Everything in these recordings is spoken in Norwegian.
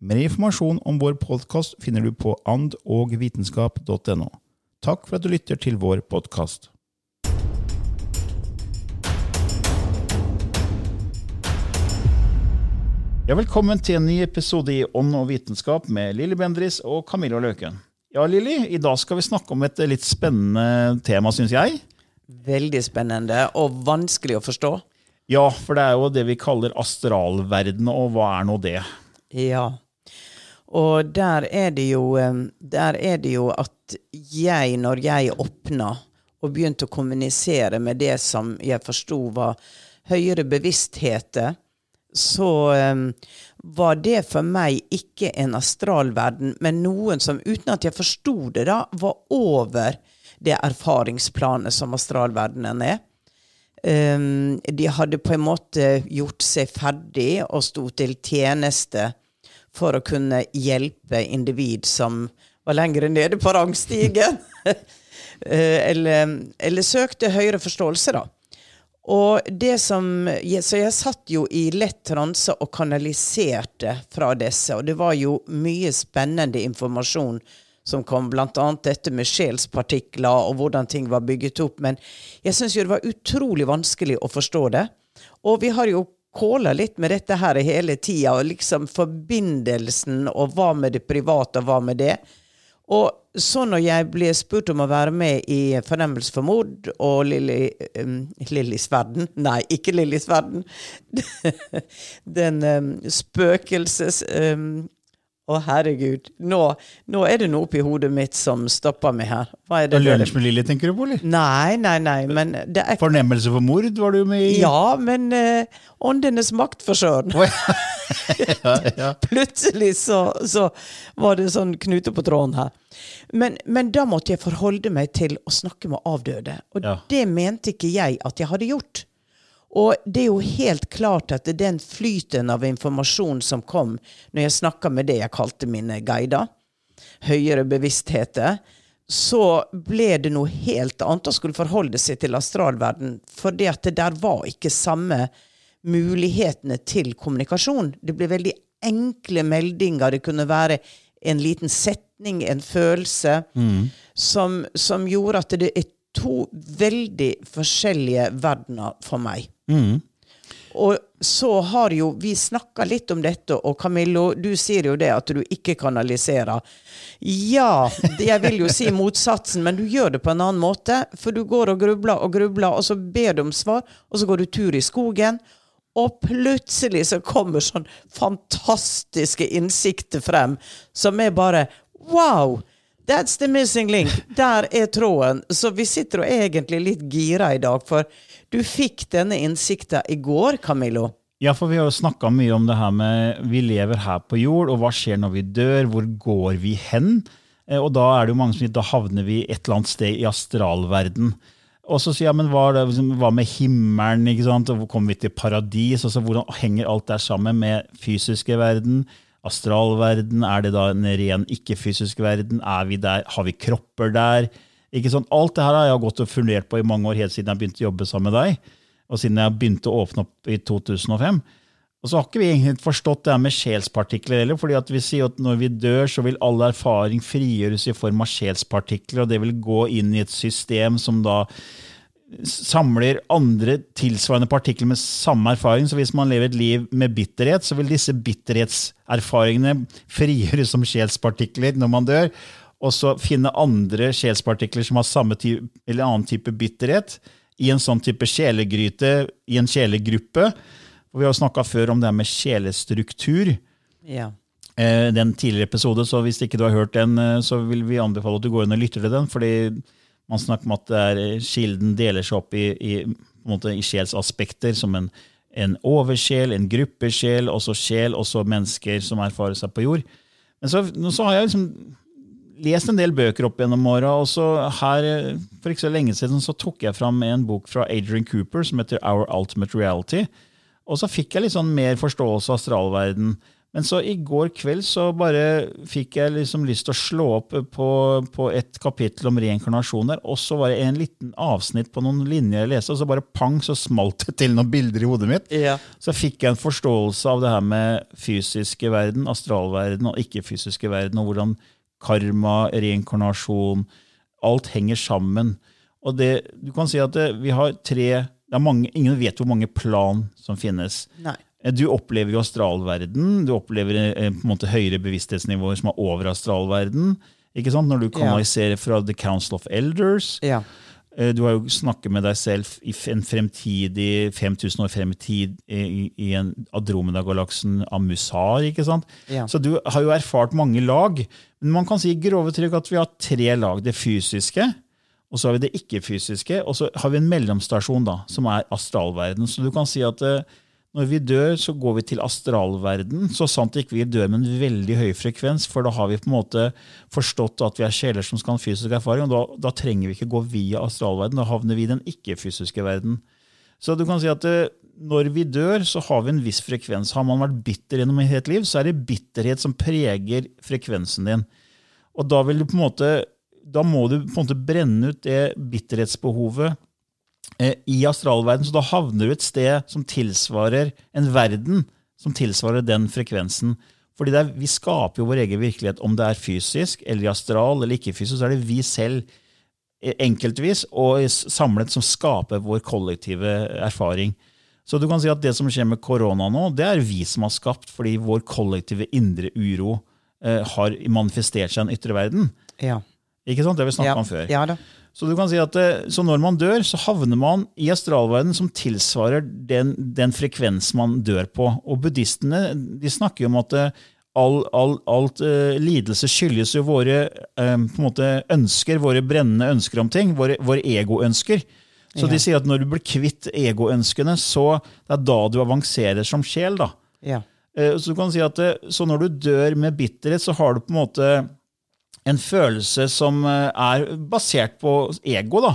Mer informasjon om vår podkast finner du på andogvitenskap.no. Takk for at du lytter til vår podkast. Ja, velkommen til en ny episode i Ånd og vitenskap med Lilly Bendris og Camilla Løken. Ja, Lilly, i dag skal vi snakke om et litt spennende tema, syns jeg. Veldig spennende og vanskelig å forstå. Ja, for det er jo det vi kaller astralverden, og hva er nå det? Ja. Og der er jo, der er det jo at jeg, når jeg åpna og begynte å kommunisere med det som jeg forsto var høyere bevisstheter, så um, var det for meg ikke en astralverden, men noen som, uten at jeg forsto det, da, var over det erfaringsplanet som astralverdenen er. Um, de hadde på en måte gjort seg ferdig og sto til tjeneste for å kunne hjelpe individ som var lenger nede på rangstigen. eller, eller søkte høyere forståelse, da. Og det som, Så jeg satt jo i lett transe og kanaliserte fra disse, og det var jo mye spennende informasjon som kom, bl.a. dette med sjelspartikler og hvordan ting var bygget opp. Men jeg syns jo det var utrolig vanskelig å forstå det. Og vi har jo kåla litt med dette her hele tida, og liksom forbindelsen, og hva med det private, og hva med det. Og så når jeg ble spurt om å være med i Fornemmelse for mord og Lilly um, verden Nei, ikke Lillys verden. Den um, spøkelses... Um, å, herregud. Nå, nå, er det noe oppi hodet mitt som stopper meg her. Hva er det? Lunsj med Lilly, tenker du på, eller? Nei, nei, nei. Men det er Fornemmelse for mord var du med i? Ja, men uh, Åndenes makt, for søren. ja, ja. Plutselig så, så, var det sånn knute på tråden her. Men, men, da måtte jeg forholde meg til å snakke med avdøde. Og ja. det mente ikke jeg at jeg hadde gjort. Og det er jo helt klart at den flyten av informasjon som kom når jeg snakka med det jeg kalte mine guider, høyere bevisstheter, så ble det noe helt annet å skulle forholde seg til astralverden. For det at det der var ikke samme mulighetene til kommunikasjon. Det ble veldig enkle meldinger. Det kunne være en liten setning, en følelse, mm. som, som gjorde at det er to veldig forskjellige verdener for meg. Mm. Og så har jo vi snakka litt om dette, og Camillo, du sier jo det at du ikke kanaliserer. Ja, jeg vil jo si motsatsen, men du gjør det på en annen måte. For du går og grubler og grubler, og så ber du om svar, og så går du tur i skogen. Og plutselig så kommer sånn fantastiske innsikter frem, som er bare Wow! That's the missing link. Der er tråden. Så vi sitter er egentlig litt gira i dag, for du fikk denne innsikta i går, Camillo. Ja, for vi har jo snakka mye om det her med vi lever her på jord, og hva skjer når vi dør? Hvor går vi hen? Eh, og da er det jo mange som sier da havner vi et eller annet sted i astralverden. Og så sier jeg, men hva, liksom, hva med himmelen? ikke sant? Og kommer vi til paradis? Altså, Hvordan henger alt der sammen med fysiske verden? Astralverden? Er det da en ren ikke-fysisk verden? Er vi der? Har vi kropper der? Ikke sånn, Alt det her har jeg gått og fundert på i mange år, helt siden jeg begynte å jobbe sammen med deg. Og siden jeg begynte å åpne opp i 2005. Og så har ikke vi egentlig forstått det her med sjelspartikler heller. fordi at vi sier at når vi dør, så vil all erfaring frigjøres i form av sjelspartikler, og det vil gå inn i et system som da samler andre tilsvarende partikler med samme erfaring. Så hvis man lever et liv med bitterhet, så vil disse bitterhetserfaringene frigjøres som sjelspartikler når man dør og så finne andre sjelspartikler som har samme type, eller annen type bitterhet, i en sånn type sjelegryte, i en sjelegruppe. Og vi har snakka før om det med sjelestruktur. Ja. Eh, den tidligere episode, så hvis ikke du har hørt den, eh, så vil vi anbefale at du går inn og lytter til den. fordi man snakker om at det eh, kilden deler seg opp i, i, måte, i sjelsaspekter, som en, en oversjel, en gruppesjel, også sjel, også mennesker som erfarer seg på jord. Men så, så har jeg liksom lest en del bøker opp gjennom åra. For ikke så lenge siden så tok jeg fram en bok fra Adrian Cooper som heter Our Ultimate Reality. Og så fikk jeg litt sånn mer forståelse av astralverden. Men så i går kveld så bare fikk jeg liksom lyst til å slå opp på, på et kapittel om reinkarnasjon der, og så var det en liten avsnitt på noen linjer jeg leste, og så bare pang, så smalt det til noen bilder i hodet mitt. Ja. Så fikk jeg en forståelse av det her med fysiske verden, astralverden og ikke-fysiske verden, og hvordan karma, reinkarnasjon Alt henger sammen. Og det, du kan si at det, vi har tre det er mange, Ingen vet hvor mange plan som finnes. Nei. Du opplever jo astralverden. Du opplever eh, på en måte høyere bevissthetsnivåer som er over astralverden. Når du kanaliserer fra The Council of Elders. Ja. Eh, du har jo snakket med deg selv i en fremtidig 5000 år fremtid i, i en Adromeda-galaksen Amusar. ikke sant? Ja. Så du har jo erfart mange lag. Men man kan si i grove trykk at vi har tre lag. Det fysiske, og så har vi det ikke-fysiske, og så har vi en mellomstasjon da, som er astralverden. Så du kan si at eh, når vi dør, så går vi til astralverden. Så sant ikke vi dør med en veldig høy frekvens, for da har vi på en måte forstått at vi er sjeler som skal ha en fysisk erfaring. og da, da, trenger vi ikke gå via astralverden. Da havner vi i den ikke-fysiske verden. Så du kan si at eh, når vi dør, så har vi en viss frekvens. Har man vært bitter gjennom et helt liv, så er det bitterhet som preger frekvensen din. Og da, vil du på en måte, da må du på en måte brenne ut det bitterhetsbehovet Eh, i astralverden, så da havner du et sted som tilsvarer en verden som tilsvarer den frekvensen. Fordi er, Vi skaper jo vår egen virkelighet, om det er fysisk eller astral eller ikke fysisk, så er det vi selv eh, enkeltvis og samlet som skaper vår kollektive erfaring. Så du kan si at det som skjer med korona nå, det er vi som har skapt, fordi vår kollektive indre uro eh, har manifestert seg i den ytre verden. Ja. Ikke sant? Det har vi snakka ja. om før. Ja da. Så du kan si at eh, så når man dør, så havner man i astralverden som tilsvarer den, den frekvens man dør på. Og buddhistene de snakker jo om at eh, all, all, alt uh, lidelse skyldes jo våre uh, på en måte ønsker, våre brennende ønsker om ting, våre, våre egoønsker. Så ja. de sier at når du blir kvitt egoønskene, så det er da du avanserer som sjel. da. Ja. Uh, så du kan si at så når du dør med bitterhet, så har du på en måte en følelse som eh, er basert på ego. da.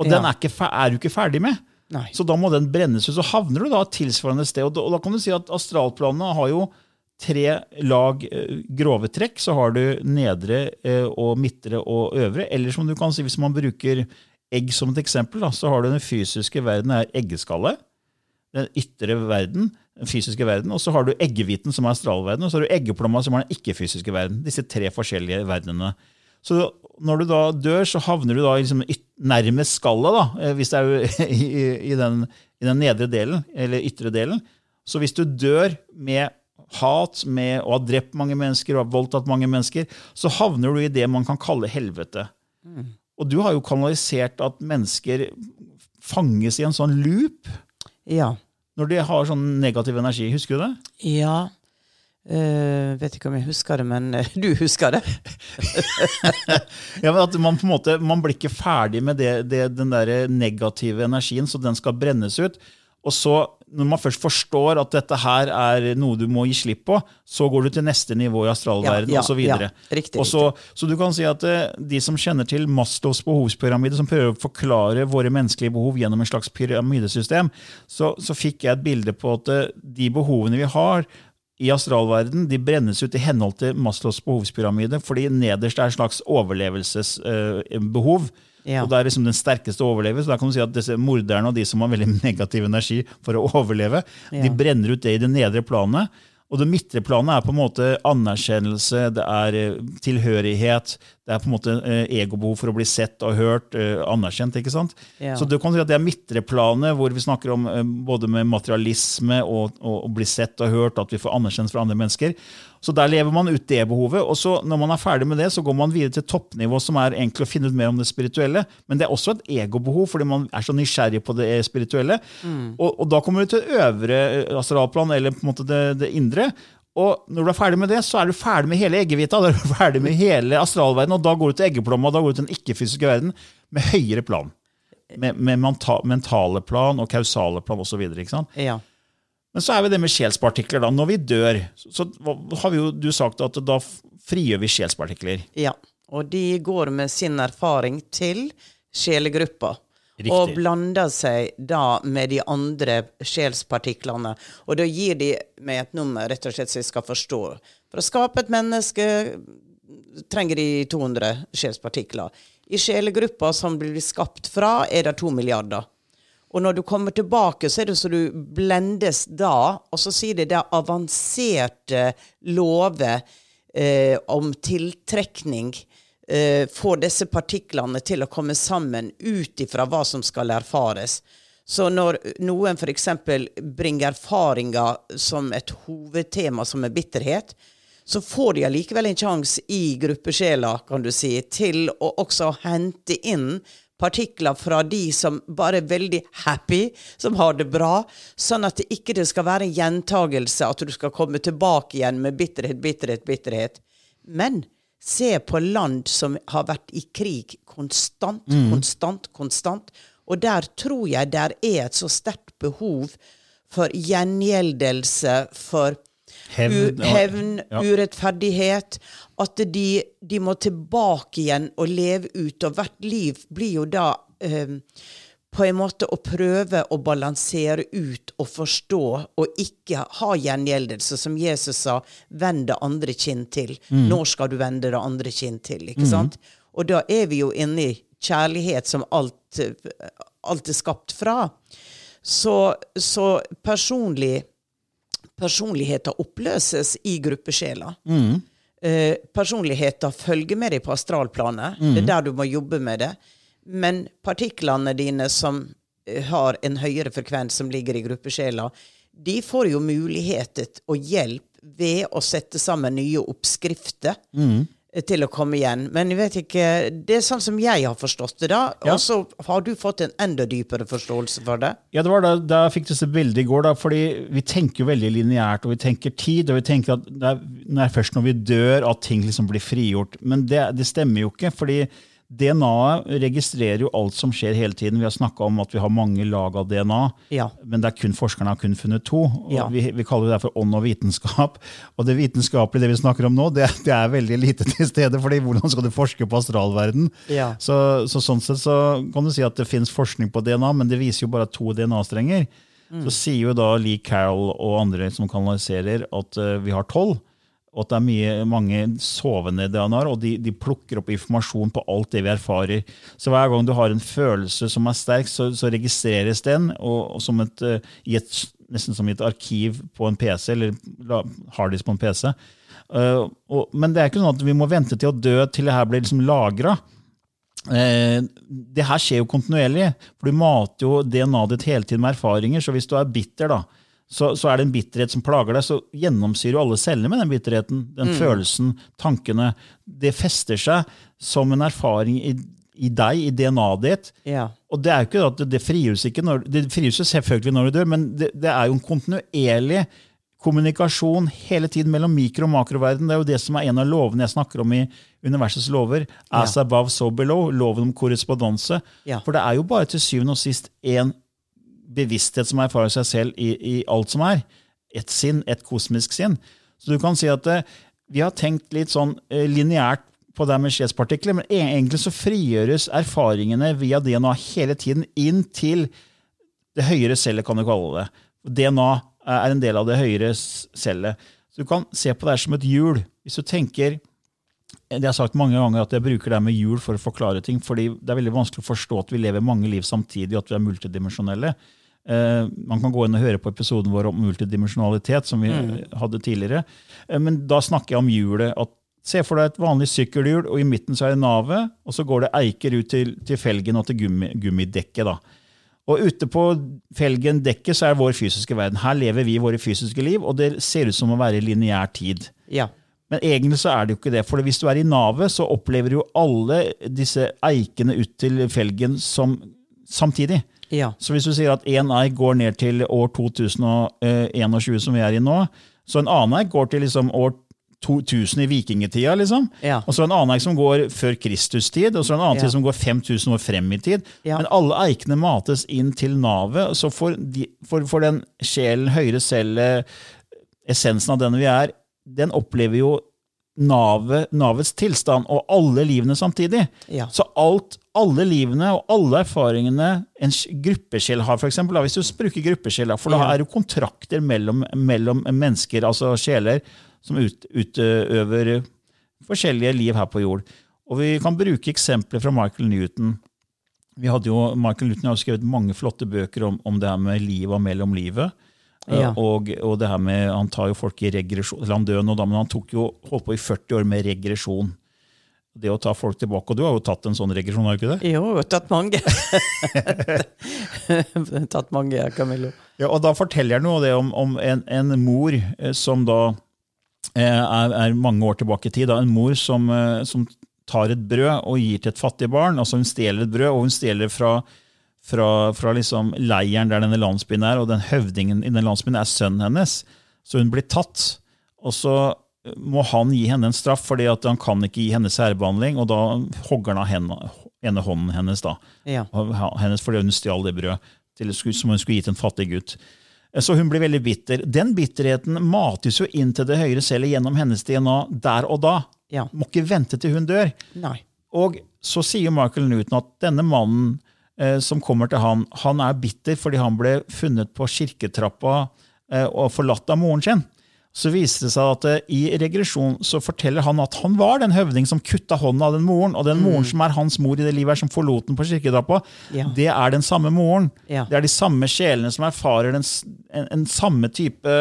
Og ja. den er, ikke, er, du ikke ferdig med. Nei. Så da må den brennes ut. Så havner du da et tilsvarende sted. Og da, og da, kan du si at astralplanene har jo tre lag eh, grove trekk. Så har du nedre eh, og midtre og øvre. Eller som du kan si, hvis man bruker egg som et eksempel, da, så har du den fysiske verden er eggeskalle. Den ytre verden den fysiske verden, og så har du eggehviten, som er astralverdenen, og så har du eggeplomma, som er den ikke-fysiske verden. Disse tre forskjellige verdenene. Så når du da dør, så havner du da liksom nærmest skallet, da, eh, hvis det er i, i, den, i den nedre delen, eller ytre delen. Så hvis du dør med hat, med å ha drept mange mennesker og ha voldtatt mange mennesker, så havner du i det man kan kalle helvete. Mm. Og du har jo kanalisert at mennesker fanges i en sånn loop. Ja. Når de har sånn negativ energi. Husker du det? Ja. Uh, vet ikke om jeg husker det, men uh, du husker det. ja, men at Man på en måte, man blir ikke ferdig med det, det, den der negative energien, så den skal brennes ut. Og så, når man først forstår at dette her er noe du må gi slipp på, så går du til neste nivå i astralverden ja, ja, osv. Ja, riktig, så, så du kan si at eh, de som kjenner til Maslows behovspyramide, som prøver å forklare våre menneskelige behov gjennom en slags pyramidesystem, så, så fikk jeg et bilde på at eh, de behovene vi har, i astralverden de brennes ut i henhold til Maslows behovspyramide, fordi nederst er et slags overlevelsesbehov. Ja. Og det er liksom den sterkeste overlever, så da kan du si at disse morderne og de som har veldig negativ energi for å overleve, Ja. de brenner ut det i det nedre planet. Og det midtre planet er på en måte anerkjennelse, det er eh, tilhørighet, det er på en måte eh, egobehov for å bli sett og hørt, eh, anerkjent. ikke sant? Ja. Så du kan si at det er midtreplanet, hvor vi snakker om eh, både med materialisme og, og bli sett og hørt, at vi får anerkjennelse fra andre mennesker. Så der lever man ut det behovet. Og så når man er ferdig med det, så går man videre til toppnivå, som er egentlig å finne ut mer om det spirituelle. Men det er også et egobehov, fordi man er så nysgjerrig på det spirituelle. Og, og da kommer du til øvre astralplan, eller på en måte det, det indre. Og når du er ferdig med det, så er du ferdig med hele eggehvita. Da er du ferdig med hele astralverdenen, og da går du til eggeplomma, da går du til den ikke-fysiske verden med høyere plan. Med, med menta- mentale plan og kausale plan osv. Ja. Men så er vi det med sjelspartikler. da. Når vi dør, så har vi jo du sagt at da frigjør vi sjelspartikler. ja. Og de går med sin erfaring til sjelegruppa. Riktig. Og blander seg da med de andre sjelspartiklene. Og da gir de meg et nummer, rett og slett så jeg skal forstå. For å skape et menneske trenger de 200 sjelspartikler. I sjelegruppa som blir skapt fra, er det to milliarder. Og når du kommer tilbake, så er det så du blendes da, og så sier de det er avanserte lover eh, om tiltrekning eh, få disse partiklene til å komme sammen ut ifra hva som skal erfares. Så når noen f.eks. bringer erfaringer som et hovedtema, som er bitterhet, så får de allikevel en sjanse i gruppesjela, kan du si, til å også hente inn partikler fra de som bare er veldig happy, som har det bra, sånn at det ikke skal være en gjentagelse, at du skal komme tilbake igjen med bitterhet, bitterhet, bitterhet. Men se på land som har vært i krig konstant, konstant, konstant. Og der tror jeg der er et så sterkt behov for gjengjeldelse, for Hevn, hevn Ja. urettferdighet. At de, de må tilbake igjen og leve ut. Og hvert liv blir jo da eh, på en måte å prøve å balansere ut og forstå, og ikke ha gjengjeldelse, som Jesus sa, vend det andre kinn til. Mm. Når skal du vende det andre kinn til? ikke sant? Og da er vi jo inne i kjærlighet som alt, alt er skapt fra. Så, så personlig personligheter oppløses i gruppesjela. Eh, personligheter følger med deg på astralplanet. Det er der du må jobbe med det. Men partiklene dine som eh, har en høyere frekvens, som ligger i gruppesjela, de får jo muligheter og hjelp ved å sette sammen nye oppskrifter Mm til å komme igjen. Men jeg vet ikke, det er sånn som jeg har forstått det, da. Ja. Og så har du fått en enda dypere forståelse for det. Ja, det var da, da jeg fikk disse bildene i går, da, fordi vi tenker jo veldig lineært, og vi tenker tid, og vi tenker at det er først når vi dør at ting liksom blir frigjort. Men det, det stemmer jo ikke, fordi DNA-et registrerer jo alt som skjer hele tiden. Vi har snakka om at vi har mange lag av DNA, Ja. men det er kun forskerne har kun funnet to. Og Ja. vi, vi kaller det derfor ånd og vitenskap. Og det vitenskapelige det vi snakker om nå, det, det er veldig lite til stede. fordi hvordan skal du forske på astralverden? Ja. Så, så sånn sett så kan du si at det finnes forskning på DNA, men det viser jo bare to DNA-strenger. Så sier jo da Lee Carroll og andre som kanaliserer at uh, vi har tolv. Og at det er mye, mange sovende DNA-er, og de, de plukker opp informasjon på alt det vi erfarer. Så hver gang du har en følelse som er sterk, så, så registreres den og, og som et, eh, et, nesten som i et arkiv på en PC, eller harddisk på en PC. Uh, og, men det er ikke sånn at vi må vente til å dø til det her blir liksom lagra. Eh, det her skjer jo kontinuerlig, for du mater jo DNA-et ditt hele tiden med erfaringer. Så hvis du er bitter, da, så, så er det en bitterhet som plager deg, så gjennomsyrer jo alle cellene med den bitterheten. Den følelsen, tankene. Det fester seg som en erfaring i, i deg, i DNA-et ditt. Ja. Og det er jo ikke at det frigjøres ikke når, det frigjøres selvfølgelig når du dør, men det, det er jo en kontinuerlig kommunikasjon hele tiden mellom mikro- og makroverden. Det er jo det som er en av lovene jeg snakker om i universets lover. As above, so below. Loven om korrespondanse. Ja. For det er jo bare til syvende og sist én bevissthet som erfarer seg selv i, i alt som er. Et sinn, et kosmisk sinn. Så du kan si at eh, vi har tenkt litt sånn eh, lineært på det med skjetspartikler, men e- egentlig så frigjøres erfaringene via DNA hele tiden inn til det høyere cellet, kan du kalle det. DNA er en del av det høyere cellet. Så du kan se på det her som et hjul. Hvis du tenker det har sagt mange ganger at jeg bruker det med hjul for å forklare ting. fordi det er veldig vanskelig å forstå at vi lever mange liv samtidig, og at vi er multidimensjonelle. Eh, man kan gå inn og høre på episoden vår om multidimensjonalitet, som vi hadde tidligere. Eh, men da snakker jeg om hjulet. at Se for deg et vanlig sykkelhjul, og i midten så er det navet, og så går det eiker ut til, til felgen og til gummi, gummidekket. da. Og ute på felgen, dekket, så er vår fysiske verden. Her lever vi våre fysiske liv, og det ser ut som å være lineær tid. Ja. Men egentlig så er det jo ikke det. For hvis du er i navet, så opplever jo alle disse eikene ut til felgen som samtidig. Ja. Så hvis du sier at én eik går ned til år 2021, som vi er i nå, så en annen eik går til liksom år 2000 i vikingtida, liksom. Ja. Og så en annen eik som går før Kristus-tid, og så en annen Ja. tid som går 5000 år frem i tid. Ja. Men alle eikene mates inn til navet. Så får, de, for, for den sjelen, høyre cellet, essensen av den vi er, den opplever jo navet, navets tilstand og alle livene samtidig. Ja. Så alt, alle livene og alle erfaringene en gruppeskjell har, for eksempel, hvis du bruker gruppesjel, for da er det kontrakter mellom, mellom mennesker, altså sjeler, som ut, utøver forskjellige liv her på jord. Og vi kan bruke eksempler fra Michael Newton. Vi hadde jo, Michael Newton har skrevet mange flotte bøker om, om det her med livet og mellom livet. Eh, Ja. Og, og det her med, Han tar jo folk i regresjon, eller han dør nå, da, men han tok jo, holdt på i 40 år med regresjon. Det å ta folk tilbake, og Du har jo tatt en sånn regresjon, har du ikke det? Jo, tatt mange. tatt mange, ja, Camillo. Ja, og Da forteller han jo det om, om en, en mor eh, som da eh, er, er mange år tilbake i tid. Da, en mor som, eh, som tar et brød og gir til et fattig barn. altså Hun stjeler et brød, og hun stjeler fra, fra, fra liksom leiren der denne landsbyen er, og den høvdingen i den landsbyen er sønnen hennes. Så hun blir tatt. Og så må han gi henne en straff, fordi at han kan ikke gi henne særbehandling, og da hogger han av henne, ene hånden hennes. da Ja. hennes fordi hun stjal det brødet som hun skulle gi til en fattig gutt. Så hun blir veldig bitter. Den bitterheten mates jo inn til det høyre celler gjennom hennes DNA der og da. Ja. Må ikke vente til hun dør. Nei. Og så sier Michael Newton at denne mannen eh, som kommer til han, han er bitter fordi han ble funnet på kirketrappa eh, og forlatt av moren sin. Så viste det seg at eh, i regresjon så forteller han at han var den høvding som kutta hånda av den moren, og den moren som er hans mor i det livet her, som forlot den på kirketrappa, Ja. det er den samme moren. Ja. Det er de samme sjelene som erfarer den, en, en samme type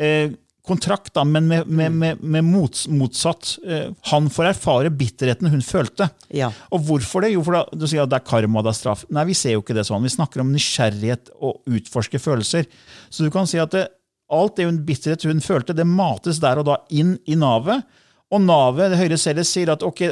eh, kontrakt, da, men med, med, med, med mots, motsatt. Eh, han får erfare bitterheten hun følte. Ja. Og hvorfor det? Jo, for da, du sier at det er karma, det er straff. Nei, vi ser jo ikke det sånn. Vi snakker om nysgjerrighet og utforske følelser. Så du kan si at det, alt det hun bitterhet hun følte, det mates der og da inn i navet. Og navet, det høyre cellet, sier at ok,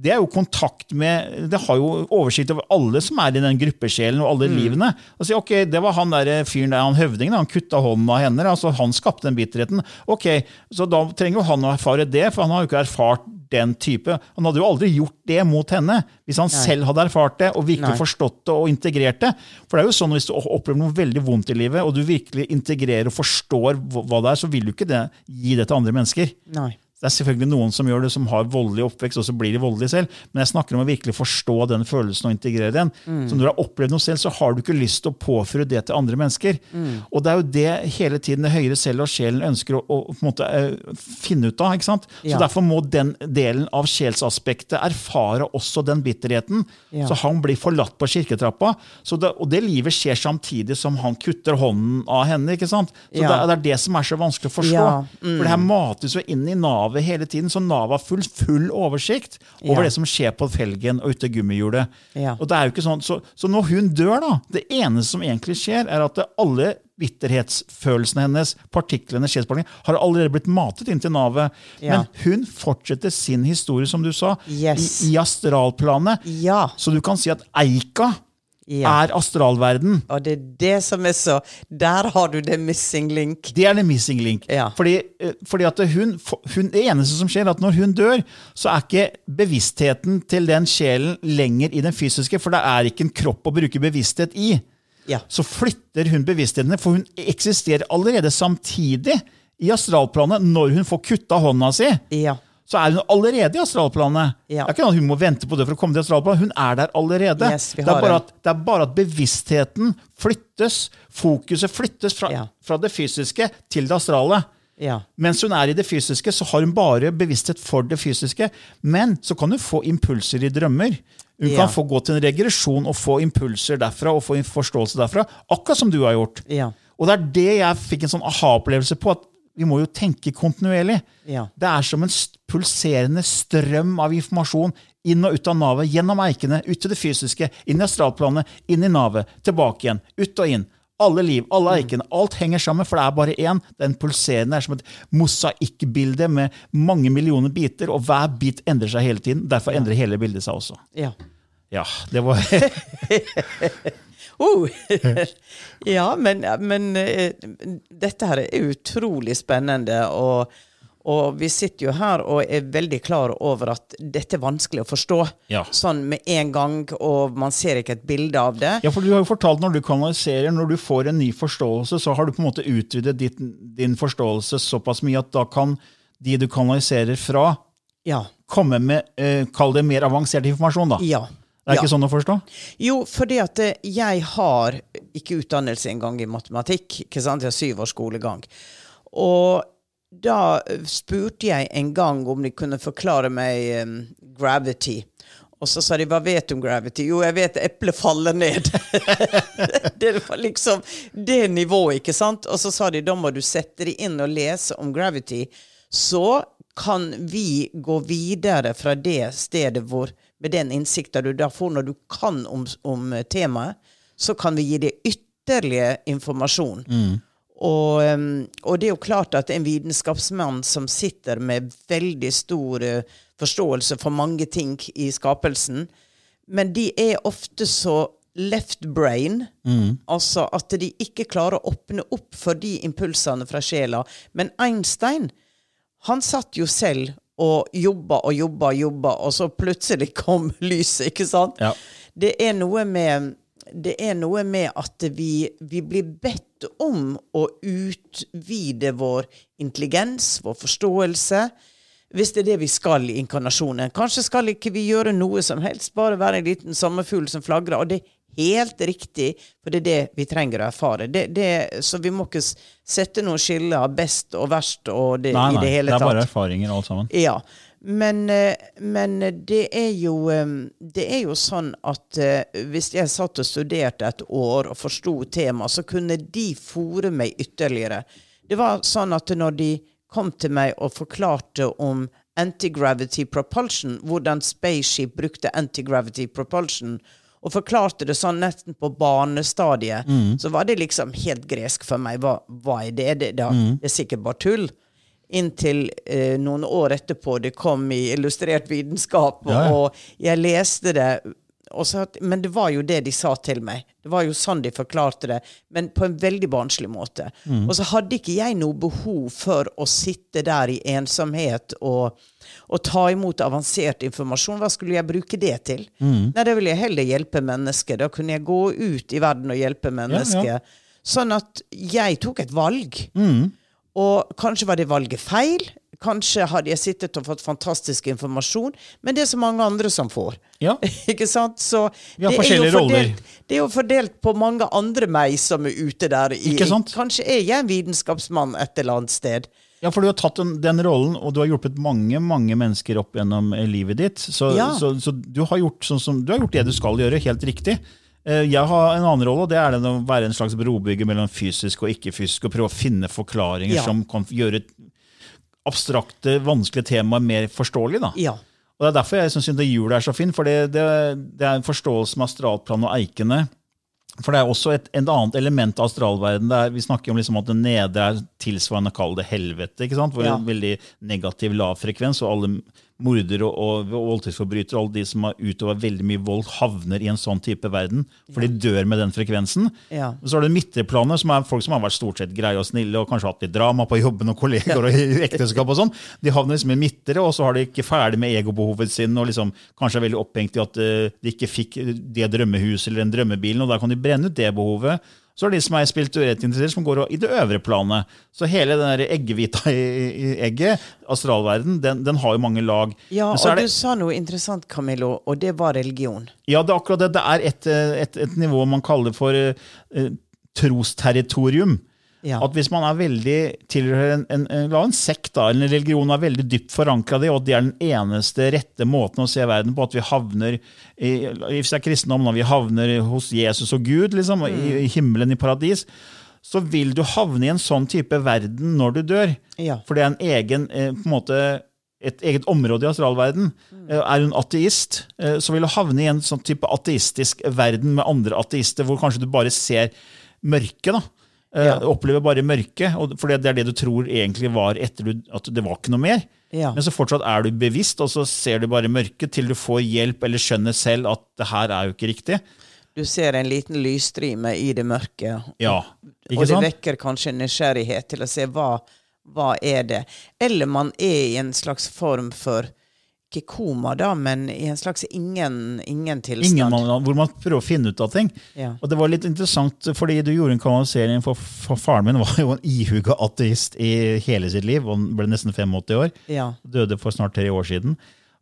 det er jo kontakt med Det har jo oversikt over alle som er i den gruppesjelen og alle livene. Og si, ok, det var han der fyren der, han høvdingen, han kutta hånden av henne. altså Han skapte den bitterheten. Ok, Så da trenger jo han å erfare det, for han har jo ikke erfart den type. Han hadde jo aldri gjort det mot henne hvis han selv hadde erfart det og virkelig Nei. forstått det og integrert det. For det er jo sånn Hvis du opplever noe veldig vondt i livet, og du virkelig integrerer og forstår hva det er, så vil du ikke det, gi det til andre mennesker. Nei. Det er selvfølgelig noen som gjør det, som har voldelig oppvekst, og så blir de voldelige selv. Men jeg snakker om å virkelig forstå den følelsen og integrere den. Så når du har opplevd noe selv, så har du ikke lyst til å påføre det til andre mennesker. Og det er jo det hele tiden det høyere selv og sjelen ønsker å, å måte, eh, finne ut av. ikke sant? Så Ja. derfor må den delen av sjelsaspektet erfare også den bitterheten. Ja. Så han blir forlatt på kirketrappa. Så det, og det livet skjer samtidig som han kutter hånden av henne. ikke sant? Så Ja. det, det er det som er så vanskelig å forstå. Ja, For det her mates jo inn i navet hele tiden, så navet har full, full oversikt over Ja. det som skjer på felgen og ute gummihjulet. Ja. Og det er jo ikke sånn, så, så når hun dør, da Det eneste som egentlig skjer, er at alle bitterhetsfølelsene hennes, partiklene, sjelspartiklene, har allerede blitt matet inn til navet. Ja. Men hun fortsetter sin historie, som du sa, Yes. i, i astralplanet. Ja. Så du kan si at Eika Ja. er astralverden. Og det er det som er så Der har du det missing link. Det er the missing link. Ja. Fordi, eh, fordi at hun, hun, Det eneste som skjer, er at når hun dør, så er ikke bevisstheten til den sjelen lenger i den fysiske, for det er ikke en kropp å bruke bevissthet i. Ja. Så flytter hun bevisstheten, for hun eksisterer allerede samtidig i astralplanet når hun får kutta hånda si. Ja. Så er hun allerede i astralplanet. Ja. Det er ikke noe hun må vente på det for å komme til astralplanet. Hun er der allerede. Yes, det, er at, det er bare at bevisstheten flyttes, fokuset flyttes fra, Ja. fra det fysiske til det astrale. Ja. Mens hun er i det fysiske, så har hun bare bevissthet for det fysiske. Men så kan hun få impulser i drømmer. Hun kan få gå til en regresjon og få impulser derfra og få en forståelse derfra. Akkurat som du har gjort. Ja. Og det er det jeg fikk en sånn aha-opplevelse på. at vi må jo tenke kontinuerlig. Ja. Det er som en pulserende strøm av informasjon inn og ut av navet, gjennom eikene, ut til det fysiske, inn i astralplanet, inn i navet, tilbake igjen, ut og inn. Alle liv, alle eikene, alt henger sammen, for det er bare én. Den pulserende er som et mosaikkbilde med mange millioner biter, og hver bit endrer seg hele tiden. Derfor endrer hele bildet seg også. ja. Ja, det var Oh. ja, men, men eh, dette her er utrolig spennende. Og, og vi sitter jo her og er veldig klar over at dette er vanskelig å forstå Ja. sånn med en gang, og man ser ikke et bilde av det. Ja, for du har jo fortalt når du kanaliserer, når du får en ny forståelse, så har du på en måte utvidet ditt, din forståelse såpass mye at da kan de du kanaliserer fra, Ja. komme med, eh, kall det mer avansert informasjon, da. ja. Det er ja. ikke sånn å forstå? Jo, fordi at eh, jeg har ikke utdannelse engang i matematikk. ikke sant? Jeg har syv års skolegang. Og da spurte jeg en gang om de kunne forklare meg um, gravity. Og så sa de 'hva vet du om gravity'? Jo, jeg vet eplet faller ned. det var liksom det nivået, ikke sant? Og så sa de da må du sette deg inn og lese om gravity. Så kan vi gå videre fra det stedet hvor med den innsikten du da får når du kan om, om temaet, så kan vi gi deg ytterligere informasjon. Og, um, og det er jo klart at en vitenskapsmann som sitter med veldig stor eh, forståelse for mange ting i skapelsen, men de er ofte så left brain, altså at de ikke klarer å åpne opp for de impulsene fra sjela. Men Einstein, han satt jo selv og jobba og jobba og jobba, og så plutselig kom lyset, ikke sant? Ja. Det er noe med det er noe med at vi, vi blir bedt om å utvide vår intelligens, vår forståelse, hvis det er det vi skal i inkarnasjonen. Kanskje skal ikke vi gjøre noe som helst, bare være en liten sommerfugl som flagrer. Og det er helt riktig, for det er det vi trenger å erfare. Det, det, så vi må ikke sette noen skiller best og verst og det, Nei, i nei, det det hele er bare erfaringer alt sammen. Ja. Men, eh, men det er jo eh, Det er jo sånn at eh, hvis jeg satt og studerte et år og forsto temaet, så kunne de fòre meg ytterligere. Det var sånn at når de kom til meg og forklarte om anti-gravity propulsion, hvordan spaceship brukte anti-gravity propulsion, og forklarte det sånn nesten på barnestadiet, så var det liksom helt gresk for meg. Hva, hva er det? Det, det, det er sikkert bare tull. Inntil eh, noen år etterpå det kom i Illustrert vitenskap, Ja, ja. og jeg leste det. Så, men det var jo det de sa til meg. Det var jo sånn de forklarte det, men på en veldig barnslig måte. Og så hadde ikke jeg noe behov for å sitte der i ensomhet og, og ta imot avansert informasjon. Hva skulle jeg bruke det til? Nei, da ville jeg heller hjelpe mennesker. Da kunne jeg gå ut i verden og hjelpe mennesker. Sånn at jeg tok et valg. Og kanskje var det valget feil. Kanskje hadde jeg sittet og fått fantastisk informasjon, men det er så mange andre som får. Ja. Ikke sant? Så Vi har det er jo roller. fordelt, det er jo fordelt på mange andre meg som er ute der. I, Ikke sant? Kanskje er jeg en vitenskapsmann et eller annet sted. Ja, for du har tatt den, den rollen, og du har hjulpet mange mange mennesker opp gjennom eh, livet ditt. Så, Ja. så, så du, har gjort sånn som, du har gjort det du skal gjøre, helt riktig. Eh, Jeg har en annen rolle, og det er den å være en slags brobygger mellom fysisk og ikke-fysisk, og prøve å finne forklaringer Ja. som kan gjøre abstrakte, vanskelige temaer mer forståelige. da. Ja. Og Det er derfor jeg syns intervjuet er så fint, for det, det, det er en forståelse med astralplan og eikene. For det er også et, et annet element av astralverden. Er, vi snakker om liksom at det nede er tilsvarende kall det helvete. ikke sant? Hvor Ja. en veldig negativ lav frekvens, og alle mordere og, og voldtektsforbrytere og alle de som har utøva veldig mye vold, havner i en sånn type verden. For de dør med den frekvensen. Ja. Og så har du midterplanet, som er folk som har vært stort sett greie og snille og kanskje hatt litt drama på jobben og kolleger og i ekteskap og sånn. De havner liksom i midtere, og så har de ikke ferdig med egobehovet sin og liksom kanskje er veldig opphengt i at eh, de ikke fikk det drømmehuset eller den drømmebilen, og da kan de brenne ut det behovet. Så er det de som er spirituelt som går i det øvre planet. Så hele den der eggehvita i, i egget, astralverden, den, den har jo mange lag. Ja, Men så og det- du sa noe interessant, Camillo, og det var religion. ja, det er akkurat det. Det er et, eh, et, et nivå man kaller for uh, trosterritorium. Ja. At hvis man er veldig tilhører en, en, en, en sekt da, eller en religion er veldig dypt forankra i, og at det er den eneste rette måten å se verden på, at vi havner i, hvis det er kristendom, når vi havner hos Jesus og Gud, liksom, i, i himmelen, i paradis, så vil du havne i en sånn type verden når du dør. Ja. For det er en egen eh, på en måte, et eget område i astralverden. Eh, Er du en ateist, eh, så vil du havne i en sånn type ateistisk verden med andre ateister, hvor kanskje du bare ser mørket. da. Eh, Uh, Opplever bare mørket, og- for det er det du tror egentlig var etter du, at det var ikke noe mer. Ja. Men så fortsatt er du bevisst, og så ser du bare mørket til du får hjelp eller skjønner selv at det her er jo ikke riktig. Du ser en liten lysstrime i det mørke, Ja, og det vekker kanskje nysgjerrighet til å se hva, hva er det. Eller man er i en slags form for ikke koma, da, men i en slags ingen, ingen tilstand. Ingen man, hvor man prøver å finne ut av ting. Ja. Og det var litt interessant, fordi du gjorde en kanalisering, for, faren min var jo en ihuga ateist i hele sitt liv, han ble nesten 85 år. Ja. Døde for snart tre år siden.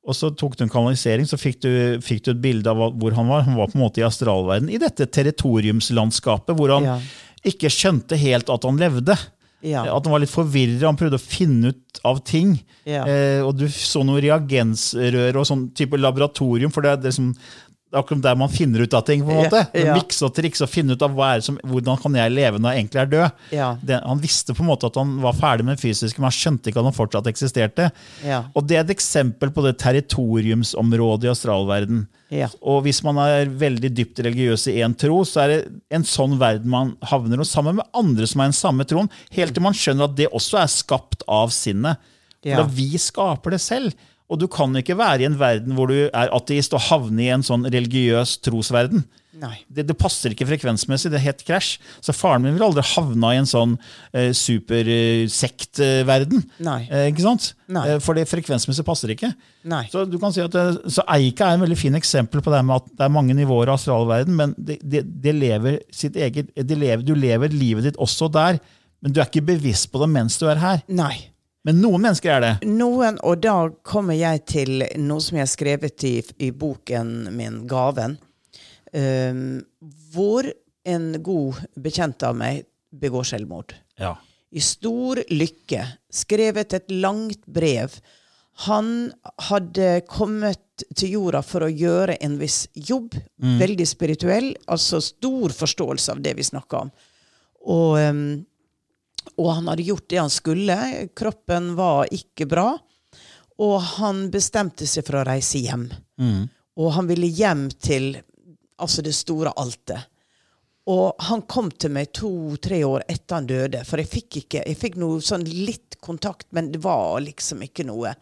Og så tok du en kanalisering, så fikk du, fikk du et bilde av hvor han var. Han var på en måte i astralverden, i dette territoriumslandskapet, hvor han Ja. ikke skjønte helt at han levde. Ja. At han var litt forvirra, han prøvde å finne ut av ting. Ja. Eh, og du så noen reagensrør og sånn type laboratorium, for det er det som det er akkurat der man finner ut av ting. på en måte. ja. Mikse og trikse og finne ut av som, hvordan kan jeg leve når jeg egentlig er død. Ja. Det, han visste på en måte at han var ferdig med det fysiske, men han skjønte ikke at han fortsatt eksisterte. Ja. Og Det er et eksempel på det territoriumsområdet i astralverden. Ja. Og hvis man er veldig dypt religiøs i én tro, så er det en sånn verden man havner hos, sammen med andre som er den samme troen, helt til man skjønner at det også er skapt av sinnet. For da vi skaper det selv. Og du kan ikke være i en verden hvor du er ateist og havne i en sånn religiøs trosverden. Det, det passer ikke frekvensmessig. Det er helt krasj. Så faren min ville aldri havna i en sånn eh, supersektverden. Nei. Eh, ikke sant? Eh, for det frekvensmessig passer ikke. Nei. Så du kan si at så Eika er en veldig fin eksempel på det med at det er mange nivåer av astralverden, men det, det, det lever sitt eget, det lever, du lever livet ditt også der, men du er ikke bevisst på det mens du er her. Nei. Men noen mennesker er det. Noen, og da kommer jeg til noe som jeg har skrevet i, i boken min, 'Gaven', Um, hvor en god bekjent av meg begår selvmord. Ja. I stor lykke skrevet et langt brev. Han hadde kommet til jorda for å gjøre en viss jobb, veldig spirituell, altså stor forståelse av det vi snakker om. Og, ehm, og han hadde gjort det han skulle. Kroppen var ikke bra. Og han bestemte seg for å reise hjem. Og han ville hjem til altså det store altet. Og han kom til meg to-tre år etter han døde, for jeg fikk ikke, jeg fikk noe sånn litt kontakt, men det var liksom ikke noe.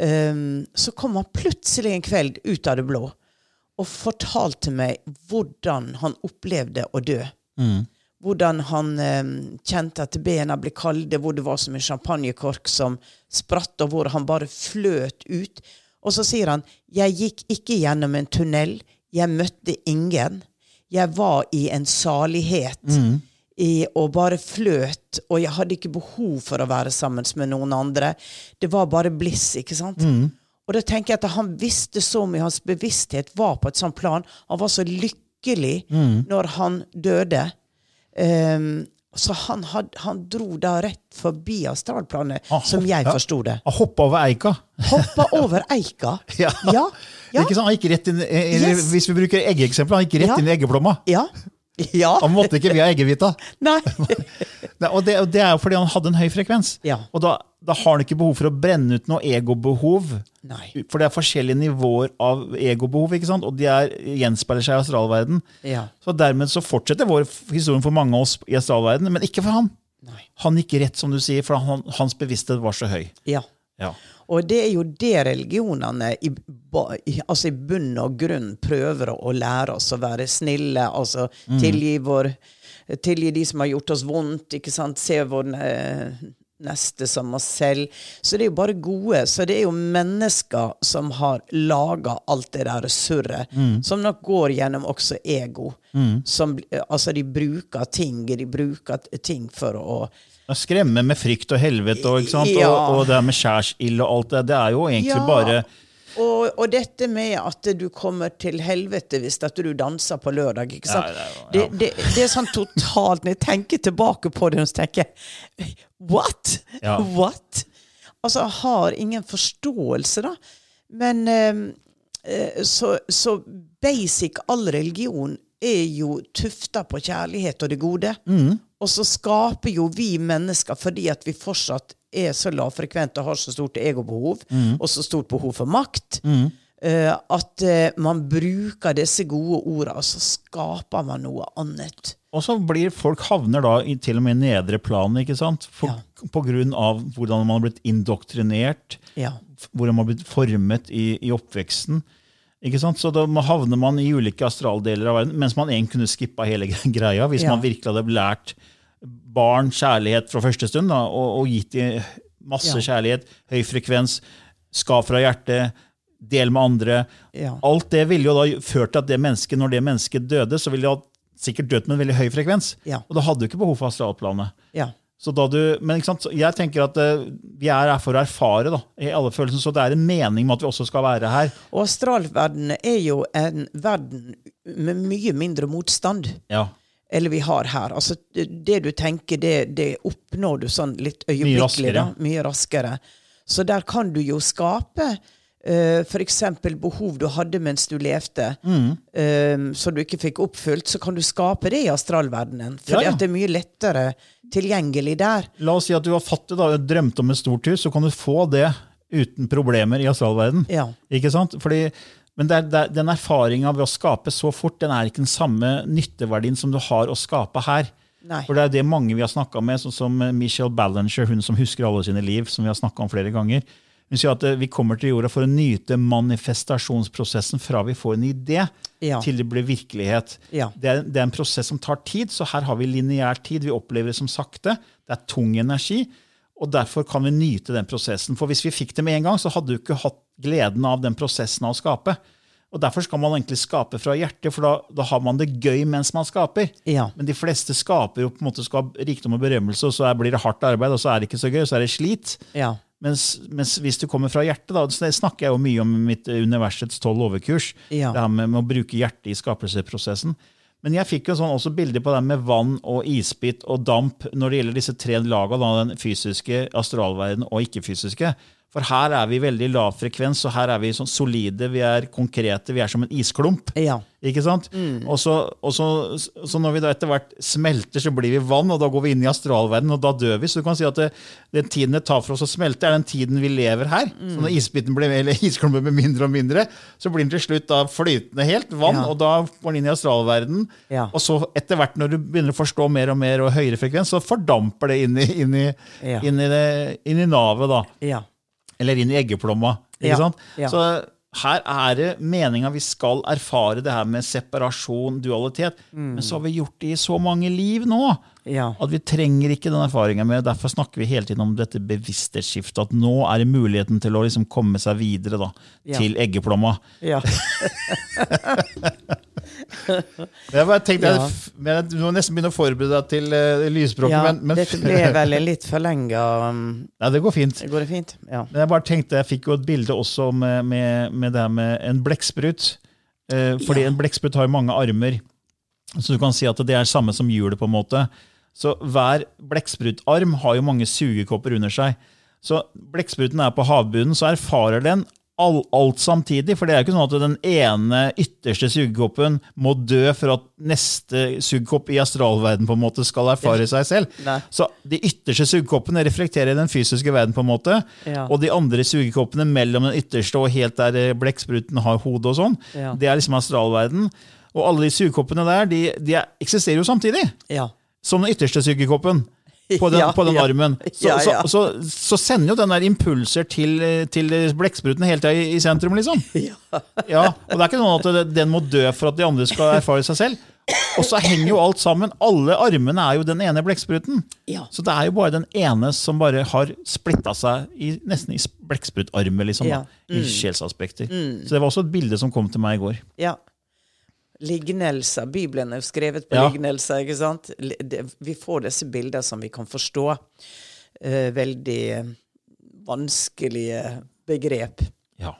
Um, så kom han plutselig en kveld ut av det blå og fortalte meg hvordan han opplevde å dø. Hvordan han eh, kjente at bena ble kalde, hvor det var som en champagnekork som spratt, og hvor han bare fløt ut. Og så sier han 'Jeg gikk ikke gjennom en tunnel. Jeg møtte ingen. Jeg var i en salighet. I, og bare fløt, og jeg hadde ikke behov for å være sammen med noen andre. Det var bare bliss, ikke sant? Og da tenker jeg at han visste så mye, hans bevissthet var på et sånt plan. Han var så lykkelig når han døde. Ehm, så han, had, han dro da rett forbi astralplanet, Ah, som jeg ja. forsto det. Han hoppa over eika. Hoppa over eika. Ja. Ja. Ja. Ikke sant? Han gikk rett inn, eh, eller Yes. Hvis vi bruker eggeeksempler, han gikk rett Ja. inn i eggeplomma. Ja. ja. Han måtte ikke via eggehvita. Nei. Nei, Og det, og det er jo fordi han hadde en høy frekvens. Ja. Og da, da har han ikke behov for å brenne ut noe egobehov. Nei. For det er forskjellige nivåer av egobehov, ikke sant? og de er, gjenspeiler seg i astralverden. Ja. Så dermed så fortsetter vår historien for mange av oss i astralverden, men ikke for han. Nei. Han gikk rett, som du sier, for han, hans bevissthet var så høy. Ja. Ja. Og det er jo det religionene i, altså i bunn og grunn prøver å, lære oss å være snille. Altså tilgi, vår, tilgi de som har gjort oss vondt. ikke sant? Se vår eh, neste som oss selv. Så det er jo bare gode. Så det er jo mennesker som har laga alt det der surret. Som nok går gjennom også ego. Som, altså de bruker ting, de bruker ting for å Skremme med frykt og helvete og? Ja. og, og det med skjærsild og alt det, det er jo egentlig Ja. bare Og, og dette med at du kommer til helvete hvis at du danser på lørdag. ikke sant? Ja, ja, Det, det, det er sånn totalt Når jeg tenker tilbake på det, så tenker jeg What? Ja. What? Altså, jeg har ingen forståelse, da. Men eh, eh, så, så basic all religion er jo tufta på kjærlighet og det gode. Og så skaper jo vi mennesker, fordi at vi fortsatt er så lavfrekvente og har så stort egobehov, og så stort behov for makt, eh, at uh, man bruker disse gode ordene, og så skaper man noe annet. Og så blir folk havner da i til og med nedre plan, ikke sant? For, På grunn av hvordan man har blitt indoktrinert, Ja. hvordan man har blitt formet i, i oppveksten. Ikke sant? Så da havner man i ulike astraldeler av verden, mens man egentlig kunne skippa hele greia hvis Ja. man virkelig hadde lært barn kjærlighet fra første stund da, og, og gitt dem masse Ja. kjærlighet, høy frekvens, skal fra hjertet, del med andre. Ja. Alt det ville jo da ført til at det mennesket, når det mennesket døde, så ville det sikkert dødd med en veldig høy frekvens. Ja. Og da hadde du ikke behov for astralplanet. Ja. Så da du, men jeg tenker at eh, vi er her for å erfare da, i alle følelser, så det er en mening med at vi også skal være her. Og astralverdenen er jo en verden med mye mindre motstand. Ja, eller vi har her. Altså, det du tenker, det, det oppnår du sånn litt øyeblikkelig. raskere. Da, mye raskere. Så der kan du jo skape uh, f.eks. behov du hadde mens du levde, Mm. eh, som du ikke fikk oppfylt, så kan du skape det i astralverdenen. For Ja, ja. det er mye lettere tilgjengelig der. La oss si at du var fattig da, og drømte om et stort hus, så kan du få det uten problemer i astralverdenen. Ja. Ikke sant? Fordi, men det er, det er, den erfaringa ved å skape så fort, den er ikke den samme nytteverdien som du har å skape her. Nei. For det er det mange vi har snakka med, sånn som Michelle Ballinger, hun som husker alle sine liv, som vi har snakka om flere ganger. Hun sier at eh, vi kommer til jorda for å nyte manifestasjonsprosessen fra vi får en idé, Ja. til det blir virkelighet. Ja. Det, er, det er en prosess som tar tid, så her har vi lineær tid. Vi opplever det som sakte. Det er tung energi. Og derfor kan vi nyte den prosessen. For hvis vi fikk det med en gang, så hadde du ikke hatt gleden av den prosessen av å skape. Og Derfor skal man egentlig skape fra hjertet, for da, da har man det gøy mens man skaper. Ja. Men de fleste skaper jo på en måte skal ha rikdom og berømmelse, og så er, blir det hardt arbeid, og så er det ikke så gøy, så er det slit. Ja. Mens, mens hvis du kommer fra hjertet, da, så det snakker jeg jo mye om i mitt eh, universets tolv overkurs, Ja. det her med, med å bruke hjertet i skapelsesprosessen. Men jeg fikk jo sånn også bilder på det med vann og isbit og damp når det gjelder disse tre lagene, den fysiske, astralverden og ikke-fysiske. For her er vi veldig lav frekvens, og her er vi sånn solide, vi er konkrete, vi er som en isklump. Ja. Ikke sant? Og, så, og så, så når vi da etter hvert smelter, så blir vi vann, og da går vi inn i astralverden, og da dør vi. Så du kan si at det, den tiden det tar for oss å smelte, er den tiden vi lever her. Så når isbiten blir, eller isklumpen blir mindre og mindre, så blir den til slutt da flytende helt, vann, Ja. og da går den inn i astralverden. Ja. Og så etter hvert, når du begynner å forstå mer og mer og høyere frekvens, så fordamper det inn i, inn i, inn i, det, inn i navet, da. Ja. Eller inn i eggeplomma. Ikke Ja, sant? ja. Så her er det meninga vi skal erfare det her med separasjon, dualitet. Men så har vi gjort det i så mange liv nå Ja. at vi trenger ikke den erfaringa mer. Derfor snakker vi hele tiden om dette bevissthetsskiftet. At nå er det muligheten til å liksom komme seg videre da, til eggeplomma. ja. Jeg bare tenkte, Ja. jeg, Du må nesten begynne å forberede deg til uh, lysspråket. ja. men, men, Dette ble vel litt forlenga. Um, ja, det går fint. går det fint? Ja. Men jeg bare tenkte, jeg fikk jo et bilde også med, med, med det med en blekksprut. Uh, fordi Ja. en blekksprut har jo mange armer. Så du kan si at det er samme som hjulet. på en måte. Så hver blekksprutarm har jo mange sugekopper under seg. Så blekkspruten er på havbunnen, så erfarer den all, alt samtidig. For det er jo ikke sånn at den ene ytterste sugekoppen må dø for at neste sugekopp i astralverden på en måte skal erfare seg selv. Nei. Så de ytterste sugekoppene reflekterer den fysiske verden, på en måte. Ja. Og de andre sugekoppene mellom den ytterste og helt der eh, blekkspruten har hodet og sånn, Ja. det er liksom astralverden. Og alle de sugekoppene der, de, de er, eksisterer jo samtidig. Ja. Som den ytterste sugekoppen på den, Ja, på den ja. armen. Så, Ja. Så, så, så sender jo den der impulser til, til blekkspruten helt i, i sentrum, liksom. Ja. Ja, og det er ikke sånn at den må dø for at de andre skal erfare seg selv. Og så henger jo alt sammen. Alle armene er jo den ene blekkspruten. Så det er jo bare den ene som bare har splitta seg i, nesten i blekksprutarmer, liksom. Da, I sjelsaspekter. Så det var også et bilde som kom til meg i går. ja. Lignelser. Bibelen er jo skrevet på Ja. lignelser. ikke sant? Vi får disse bilder som vi kan forstå. Eh, veldig eh, vanskelige begrep. Ja.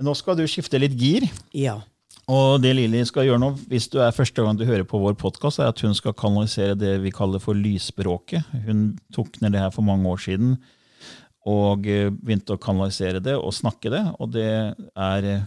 Nå skal du skifte litt gir. Ja. Og det Lili skal gjøre nå, hvis du er første gang du hører på vår podkast, er at hun skal kanalisere det vi kaller for lysspråket. Hun tok ned det her for mange år siden og eh, begynte å kanalisere det og snakke det. Og det er eh,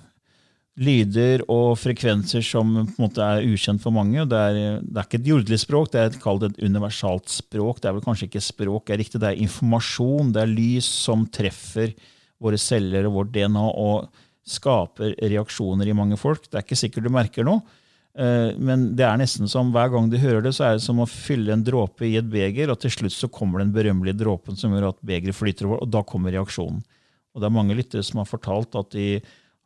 lyder og frekvenser som på en måte er ukjent for mange. Det er, det er ikke et jordelig språk, det er et, kalt et universalt språk. Det er vel kanskje ikke språk, det er riktig, det er informasjon. Det er lys som treffer våre celler og vårt DNA og skaper reaksjoner i mange folk. Det er ikke sikkert du merker noe, eh, men det er nesten som hver gang du hører det, så er det som å fylle en dråpe i et beger, og til slutt så kommer den berømmelige dråpen som gjør at begeret flyter over, og da kommer reaksjonen. Og det er mange lyttere som har fortalt at de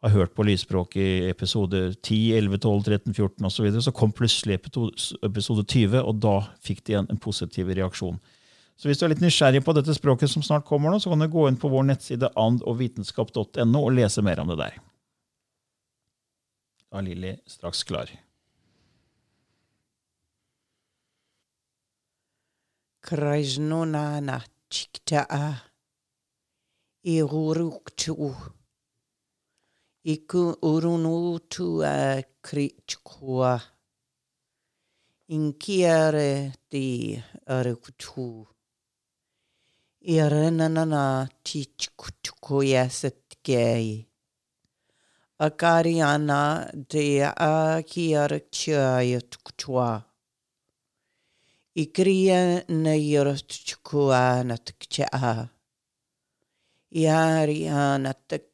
har hørt på lysspråk i episode 10, 11, 12, 13, 14 osv. Så, videre. så kom plutselig episode 20, og da fikk de en, en positiv reaksjon. Så hvis du er litt nysgjerrig på dette språket som snart kommer, nå, så kan du gå inn på vår nettside andogvitenskap.no og lese mer om det der. Da er Lilly straks klar. Krajnonana chikta'a iruruktu iku urunutu a krichkua inkiare di arikutu Irenanana tichkutukoyasetgei. Akariana de akiarkchayatkutua. Ikria nayartchukua tkcha. Iariana takria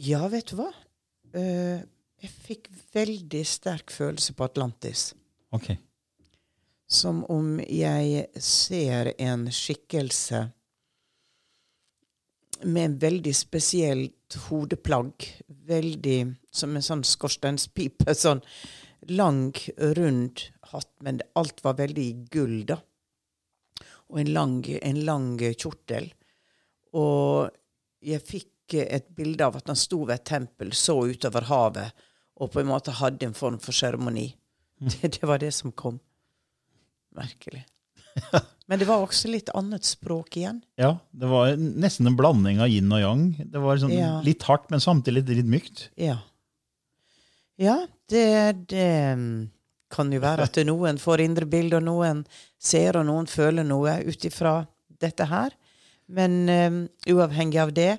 ja, vet du hva? Uh, jeg fikk veldig sterk følelse på Atlantis. Ok. Som om jeg ser en skikkelse med en veldig spesielt hodeplagg. Veldig som en sånn skorsteinspipe. Sånn lang, rund hatt, men alt var veldig i gull, da. Og en lang, en lang kjortel. Og jeg fikk et bilde av at han sto ved et tempel, så utover havet, og på en måte hadde en form for seremoni. Det, det var det som kom. Merkelig. Men det var også litt annet språk igjen. Ja, det var nesten en blanding av yin og yang. Det var sånn Ja. litt hardt, men samtidig litt, litt mykt. Ja. Ja, det, det mm, kan jo være at noen får indre bilder, og noen ser og noen føler noe ut ifra dette her. Men um, uavhengig av det,